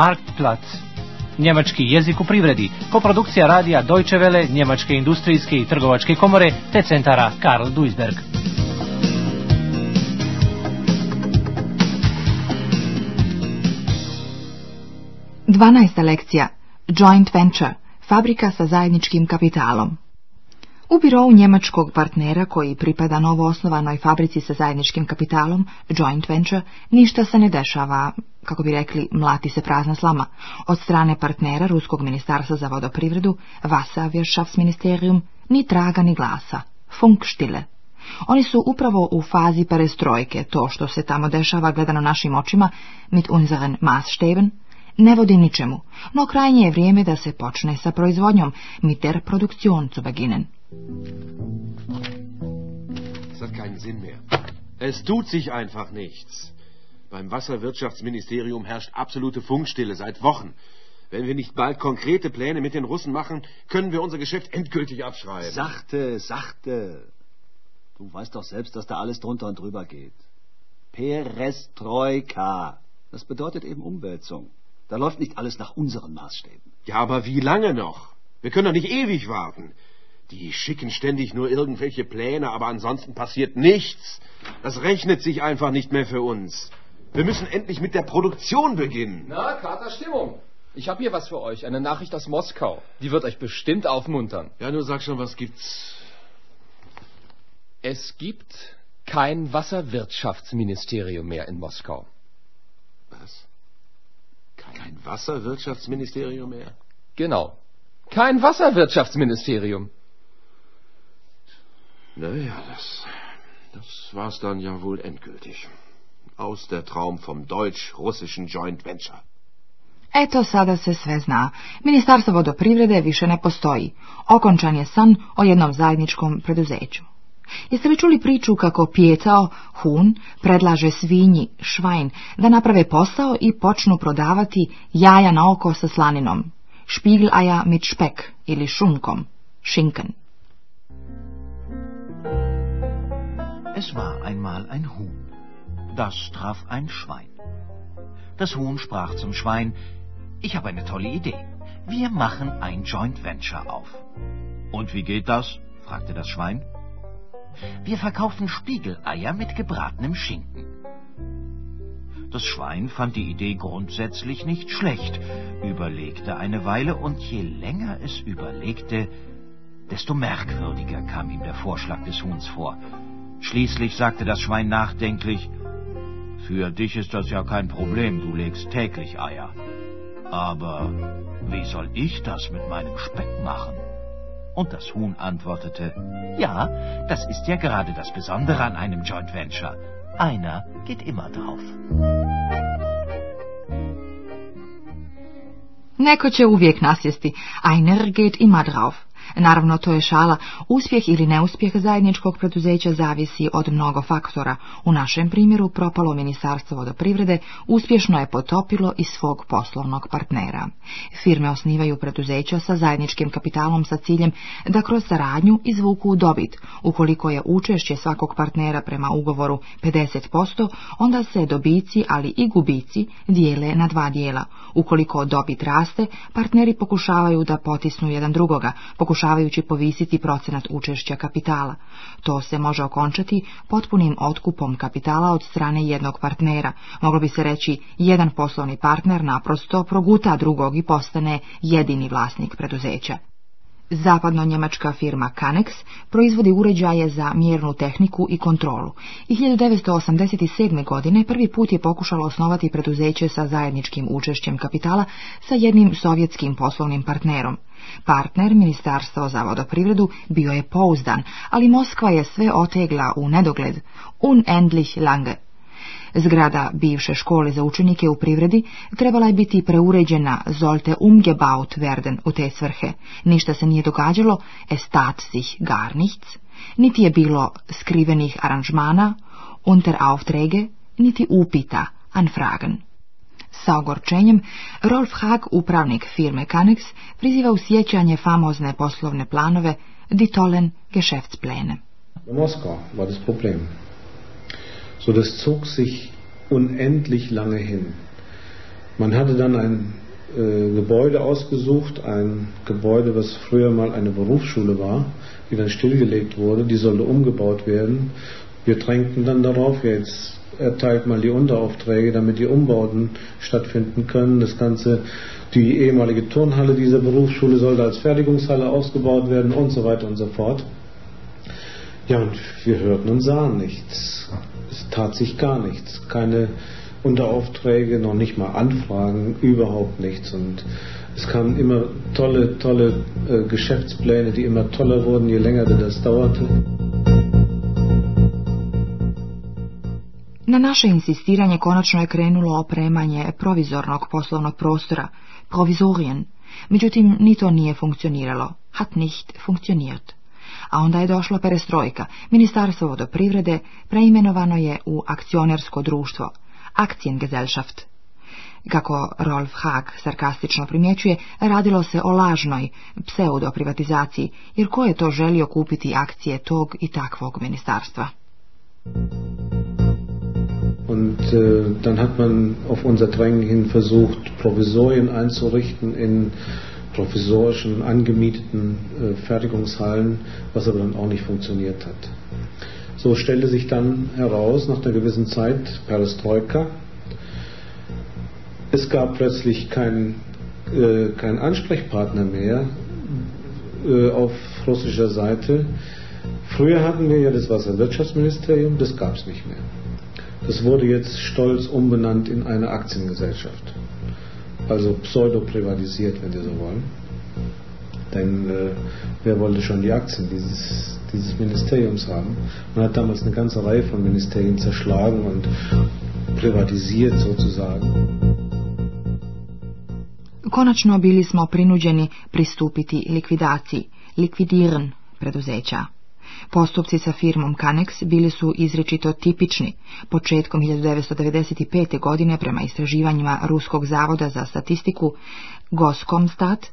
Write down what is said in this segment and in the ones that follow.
Marktplatz njemački jezik u privredi, koprodukcija radija Deutsche Welle, njemačke industrijske i trgovačke komore te centara Karl Duisberg. Dvanaesta lekcija Joint Venture, fabrika sa zajedničkim kapitalom. U birovu njemačkog partnera koji pripada novo fabrici sa zajedničkim kapitalom, joint venture, ništa se ne dešava, kako bi rekli, mlati se prazna slama. Od strane partnera Ruskog ministarstva za vodoprivredu, Vasa ministerijum, ni traga ni glasa, funkštile. Oni su upravo u fazi perestrojke, to što se tamo dešava gledano našim očima, mit unzeren Maßstäben, ne vodi ničemu, no krajnje je vrijeme da se počne sa proizvodnjom, mit der Produktion zu beginnen. Es hat keinen Sinn mehr. Es tut sich einfach nichts. Beim Wasserwirtschaftsministerium herrscht absolute Funkstille seit Wochen. Wenn wir nicht bald konkrete Pläne mit den Russen machen, können wir unser Geschäft endgültig abschreiben. Sachte, sachte. Du weißt doch selbst, dass da alles drunter und drüber geht. Perestroika. Das bedeutet eben Umwälzung. Da läuft nicht alles nach unseren Maßstäben. Ja, aber wie lange noch? Wir können doch nicht ewig warten. Die schicken ständig nur irgendwelche Pläne, aber ansonsten passiert nichts. Das rechnet sich einfach nicht mehr für uns. Wir müssen endlich mit der Produktion beginnen. Na, Kater Stimmung. Ich habe hier was für euch, eine Nachricht aus Moskau. Die wird euch bestimmt aufmuntern. Ja, nur sag schon, was gibt's? Es gibt kein Wasserwirtschaftsministerium mehr in Moskau. Was? Kein Wasserwirtschaftsministerium mehr? Genau. Kein Wasserwirtschaftsministerium. Naja, das, das war's dann ja wohl endgültig. Aus der Traum vom deutsch-russischen Joint Venture. Eto, sada se sve zna. Ministarstvo vodoprivrede više ne postoji. Okončan je san o jednom zajedničkom preduzeću. Jeste li čuli priču kako pjecao Hun predlaže svinji Švajn da naprave posao i počnu prodavati jaja na oko sa slaninom, špiglaja mit špek ili šunkom, šinken. Es war einmal ein Huhn. Das traf ein Schwein. Das Huhn sprach zum Schwein, ich habe eine tolle Idee. Wir machen ein Joint Venture auf. Und wie geht das? fragte das Schwein. Wir verkaufen Spiegeleier mit gebratenem Schinken. Das Schwein fand die Idee grundsätzlich nicht schlecht, überlegte eine Weile, und je länger es überlegte, desto merkwürdiger kam ihm der Vorschlag des Huhns vor. Schließlich sagte das Schwein nachdenklich Für dich ist das ja kein Problem, du legst täglich Eier. Aber wie soll ich das mit meinem Speck machen? Und das Huhn antwortete Ja, das ist ja gerade das Besondere an einem Joint Venture. Einer geht immer drauf. Neko će uvijek nasjesti, a i geht immer drauf. Naravno, to je šala. Uspjeh ili neuspjeh zajedničkog preduzeća zavisi od mnogo faktora. U našem primjeru propalo ministarstvo vodoprivrede uspješno je potopilo i svog poslovnog partnera. Firme osnivaju preduzeća sa zajedničkim kapitalom sa ciljem da kroz saradnju izvuku dobit. Ukoliko je učešće svakog partnera prema ugovoru 50%, onda se dobici, ali i gubici dijele na dva dijela. Ukoliko dobit raste, partneri pokušavaju da potisnu jedan drugoga, pokušavaju pokušavajući povisiti procenat učešća kapitala. To se može okončati potpunim otkupom kapitala od strane jednog partnera. Moglo bi se reći jedan poslovni partner naprosto proguta drugog i postane jedini vlasnik preduzeća. Zapadno-njemačka firma Canex proizvodi uređaje za mjernu tehniku i kontrolu i 1987. godine prvi put je pokušalo osnovati preduzeće sa zajedničkim učešćem kapitala sa jednim sovjetskim poslovnim partnerom. Partner, Ministarstvo za vodoprivredu, bio je pouzdan, ali Moskva je sve otegla u nedogled. Unendlich lange. Zgrada bivše škole za učenike u privredi trebala je biti preuređena Zolte umgebaut werden u te svrhe. Ništa se nije događalo gar nichts, niti je bilo skrivenih aranžmana, aufträge, niti upita, anfragen. Sa ogorčenjem, Rolf Haag, upravnik firme Canex, priziva u sjećanje famozne poslovne planove Ditolen Geschäftspläne. Moskva, problem? So, das zog sich unendlich lange hin. Man hatte dann ein äh, Gebäude ausgesucht, ein Gebäude, was früher mal eine Berufsschule war, die dann stillgelegt wurde, die sollte umgebaut werden. Wir drängten dann darauf, jetzt erteilt mal die Unteraufträge, damit die Umbauten stattfinden können. Das Ganze, die ehemalige Turnhalle dieser Berufsschule sollte als Fertigungshalle ausgebaut werden und so weiter und so fort. Ja, und wir hörten und sahen nichts. Es tat sich gar nichts. Keine Unteraufträge, noch nicht mal Anfragen, überhaupt nichts. Und es kamen immer tolle, tolle äh, Geschäftspläne, die immer toller wurden, je länger das dauerte. Na naše insistiranje konačno je krenulo opremanje provizornog poslovnog prostora, provizorijen. Međutim, ni to nije funkcioniralo. Hat nicht funktioniert. a onda je došla perestrojka. Ministarstvo vodoprivrede preimenovano je u akcionersko društvo, Aktiengesellschaft. Kako Rolf Haag sarkastično primjećuje, radilo se o lažnoj, pseudoprivatizaciji, jer ko je to želio kupiti akcije tog i takvog ministarstva? Und äh, dann hat man auf unser Drängen hin versucht, Provisorien einzurichten in provisorischen, angemieteten äh, Fertigungshallen, was aber dann auch nicht funktioniert hat. So stellte sich dann heraus, nach einer gewissen Zeit, Perestroika, es gab plötzlich keinen äh, kein Ansprechpartner mehr äh, auf russischer Seite. Früher hatten wir ja das Wasserwirtschaftsministerium, das gab es nicht mehr. Das wurde jetzt stolz umbenannt in eine Aktiengesellschaft also pseudo-privatisiert, wenn Sie so wollen. Denn äh, wer wollte schon die Aktien dieses, dieses Ministeriums haben? Man hat damals eine ganze Reihe von Ministerien zerschlagen und privatisiert sozusagen. Konačno bili smo prinuđeni pristupiti likvidaciji, likvidiran preduzeća. Postupci sa firmom Canex bili su izričito tipični. Početkom 1995. godine prema istraživanjima Ruskog zavoda za statistiku Goskomstat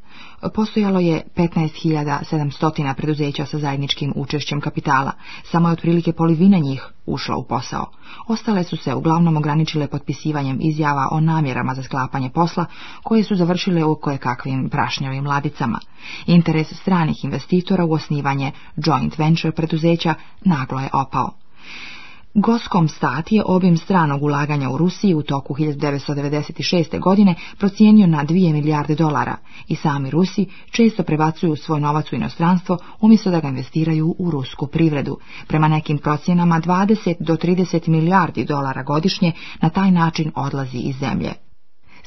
Postojalo je 15.700 preduzeća sa zajedničkim učešćem kapitala. Samo je otprilike polivina njih ušla u posao. Ostale su se uglavnom ograničile potpisivanjem izjava o namjerama za sklapanje posla, koje su završile u kojekakvim prašnjavim ladicama. Interes stranih investitora u osnivanje joint venture preduzeća naglo je opao. Goskom stat je obim stranog ulaganja u Rusiji u toku 1996. godine procijenio na 2 milijarde dolara i sami Rusi često prebacuju svoj novac u inostranstvo umjesto da ga investiraju u rusku privredu. Prema nekim procjenama 20 do 30 milijardi dolara godišnje na taj način odlazi iz zemlje.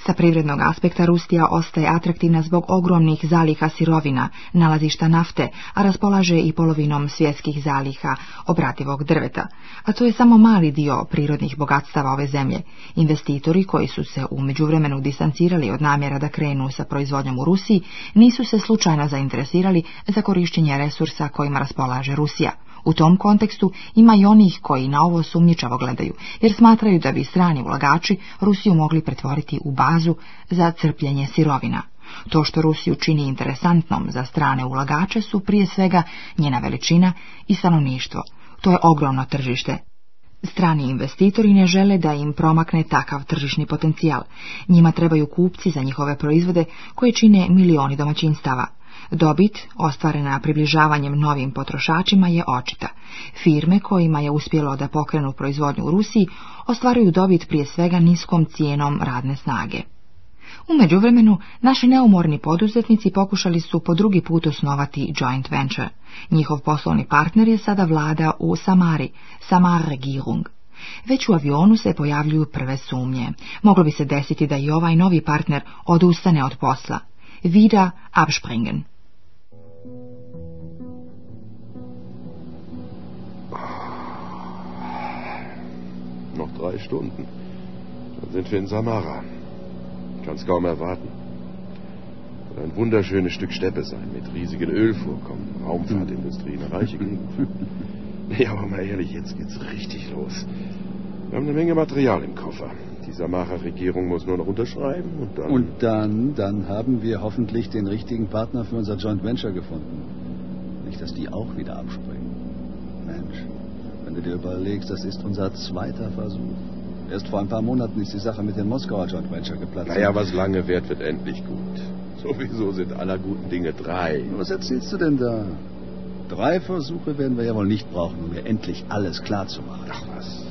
Sa privrednog aspekta Rusija ostaje atraktivna zbog ogromnih zaliha sirovina, nalazišta nafte, a raspolaže i polovinom svjetskih zaliha obrativog drveta. A to je samo mali dio prirodnih bogatstava ove zemlje. Investitori koji su se u međuvremenu distancirali od namjera da krenu sa proizvodnjom u Rusiji, nisu se slučajno zainteresirali za korištenje resursa kojima raspolaže Rusija. U tom kontekstu ima i onih koji na ovo sumnjičavo gledaju, jer smatraju da bi strani ulagači Rusiju mogli pretvoriti u bazu za crpljenje sirovina. To što Rusiju čini interesantnom za strane ulagače su prije svega njena veličina i stanovništvo. To je ogromno tržište. Strani investitori ne žele da im promakne takav tržišni potencijal. Njima trebaju kupci za njihove proizvode koje čine milioni domaćinstava. Dobit, ostvarena približavanjem novim potrošačima, je očita. Firme kojima je uspjelo da pokrenu proizvodnju u Rusiji ostvaruju dobit prije svega niskom cijenom radne snage. U međuvremenu, naši neumorni poduzetnici pokušali su po drugi put osnovati joint venture. Njihov poslovni partner je sada vlada u Samari, Samar Regierung. Već u avionu se pojavljuju prve sumnje. Moglo bi se desiti da i ovaj novi partner odustane od posla. Vida abspringen. noch drei Stunden. Dann sind wir in Samara. Ich kaum erwarten. Soll ein wunderschönes Stück Steppe sein, mit riesigen Ölvorkommen, Raumfahrtindustrie, eine reiche Gegend. Ja, aber mal ehrlich, jetzt geht's richtig los. Wir haben eine Menge Material im Koffer. Die samara Regierung muss nur noch unterschreiben und dann. Und dann, dann haben wir hoffentlich den richtigen Partner für unser Joint Venture gefunden. Nicht, dass die auch wieder abspringen. Mensch. Wenn du dir überlegst, das ist unser zweiter Versuch. Erst vor ein paar Monaten ist die Sache mit dem Moskauer Joint Venture geplatzt. Naja, was lange währt, wird endlich gut. Sowieso sind aller guten Dinge drei. Was erzählst du denn da? Drei Versuche werden wir ja wohl nicht brauchen, um mir endlich alles klarzumachen. Ach was.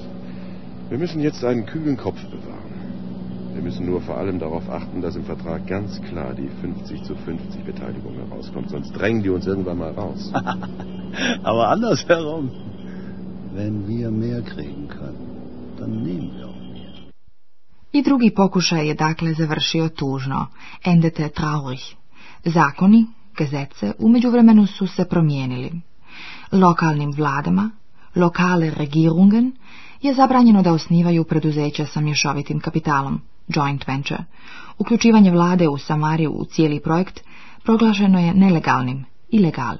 Wir müssen jetzt einen kühlen Kopf bewahren. Wir müssen nur vor allem darauf achten, dass im Vertrag ganz klar die 50 zu 50 Beteiligung herauskommt. Sonst drängen die uns irgendwann mal raus. Aber andersherum. Wenn I drugi pokušaj je dakle završio tužno, endete traurig. Zakoni, gazete, u vremenu su se promijenili. Lokalnim vladama, lokale regirungen, je zabranjeno da osnivaju preduzeća sa mješovitim kapitalom, joint venture. Uključivanje vlade u Samariju u cijeli projekt proglašeno je nelegalnim, ilegal.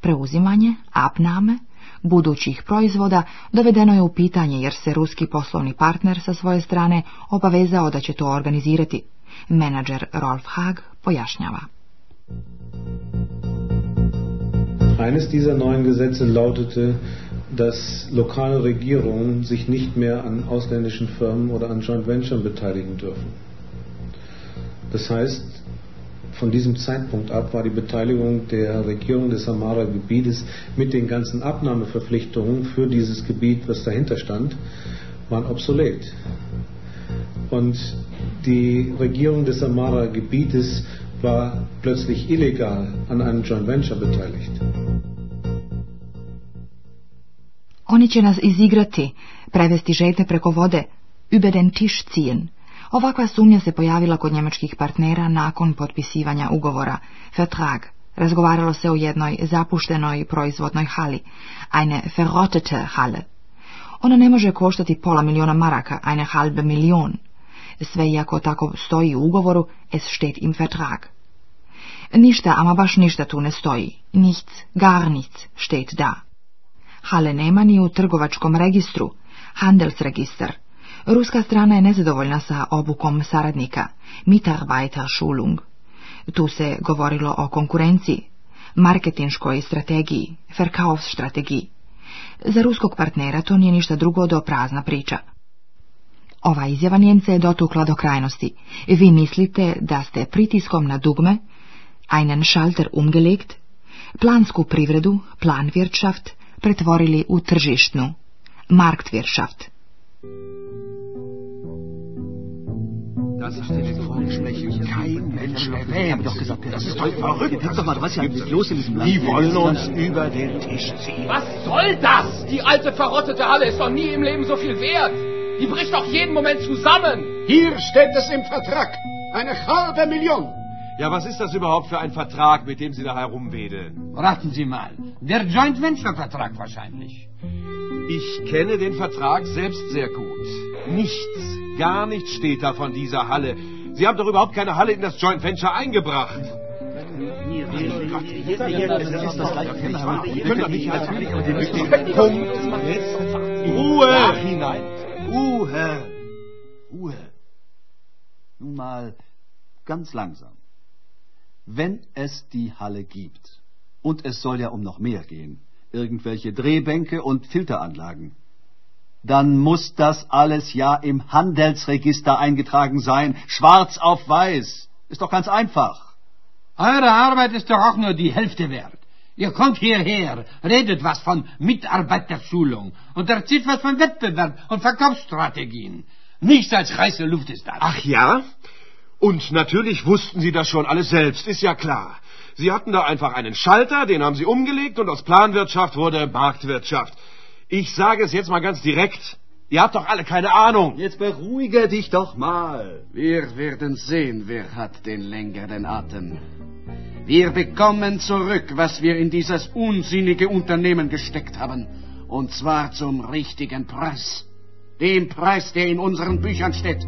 Preuzimanje, apname, budućih proizvoda dovedeno je u pitanje jer se ruski poslovni partner sa svoje strane obavezao da će to organizirati. Menadžer Rolf Haag pojašnjava. Eines dieser neuen Gesetze lautete, dass lokale Regierungen sich nicht mehr an ausländischen Firmen oder an Joint Venture beteiligen dürfen. Das heißt, Von diesem Zeitpunkt ab war die Beteiligung der Regierung des samara gebietes mit den ganzen Abnahmeverpflichtungen für dieses Gebiet, was dahinter stand, waren obsolet. Und die Regierung des samara gebietes war plötzlich illegal an einem Joint Venture beteiligt. Oni će nas izigrati, prevesti žete preko vode, über den Tisch ziehen – Ovakva sumnja se pojavila kod njemačkih partnera nakon potpisivanja ugovora Vertrag. Razgovaralo se o jednoj zapuštenoj proizvodnoj hali, eine verrottete hale. Ona ne može koštati pola miliona maraka, eine halbe milion. Sve iako tako stoji u ugovoru, es steht im Vertrag. Ništa, ama baš ništa tu ne stoji. Nichts, gar nichts, steht da. Hale nema ni u trgovačkom registru, handelsregister. Ruska strana je nezadovoljna sa obukom saradnika, Mitarbeiter Schulung. Tu se govorilo o konkurenciji, marketinškoj strategiji, Verkaufs strategiji. Za ruskog partnera to nije ništa drugo do prazna priča. Ova izjava Njemce je dotukla do krajnosti. Vi mislite da ste pritiskom na dugme, einen Schalter umgelegt, plansku privredu, planwirtschaft, pretvorili u tržišnu, marktwirtschaft. Das ist Telefonsprechen. Kein Mensch erwähnt. Ich doch gesagt, das ist doch verrückt. Sag doch mal, du weißt ja, was ist los in diesem Land? Die wollen uns über den Tisch ziehen. Was soll das? Die alte verrottete Halle ist doch nie im Leben so viel wert. Die bricht doch jeden Moment zusammen. Hier steht es im Vertrag. Eine halbe Million. Ja, was ist das überhaupt für ein Vertrag, mit dem Sie da herumwedeln? Raten Sie mal. Der Joint Venture Vertrag wahrscheinlich. Ich kenne den Vertrag selbst sehr gut. Nichts, gar nichts steht da von dieser Halle. Sie haben doch überhaupt keine Halle in das Joint Venture eingebracht. Punkt. Ruhe! Ruhe! Ruhe! Nun mal ganz langsam. Wenn es die Halle gibt, und es soll ja um noch mehr gehen, irgendwelche Drehbänke und Filteranlagen, dann muss das alles ja im Handelsregister eingetragen sein, schwarz auf weiß. Ist doch ganz einfach. Eure Arbeit ist doch auch nur die Hälfte wert. Ihr kommt hierher, redet was von Mitarbeiterschulung und erzählt was von Wettbewerb und Verkaufsstrategien. Nichts als heiße Luft ist das. Ach ja? Und natürlich wussten Sie das schon alles selbst, ist ja klar. Sie hatten da einfach einen Schalter, den haben Sie umgelegt und aus Planwirtschaft wurde Marktwirtschaft. Ich sage es jetzt mal ganz direkt. Ihr habt doch alle keine Ahnung. Jetzt beruhige dich doch mal. Wir werden sehen, wer hat den längeren Atem. Wir bekommen zurück, was wir in dieses unsinnige Unternehmen gesteckt haben. Und zwar zum richtigen Preis. Dem Preis, der in unseren Büchern steht.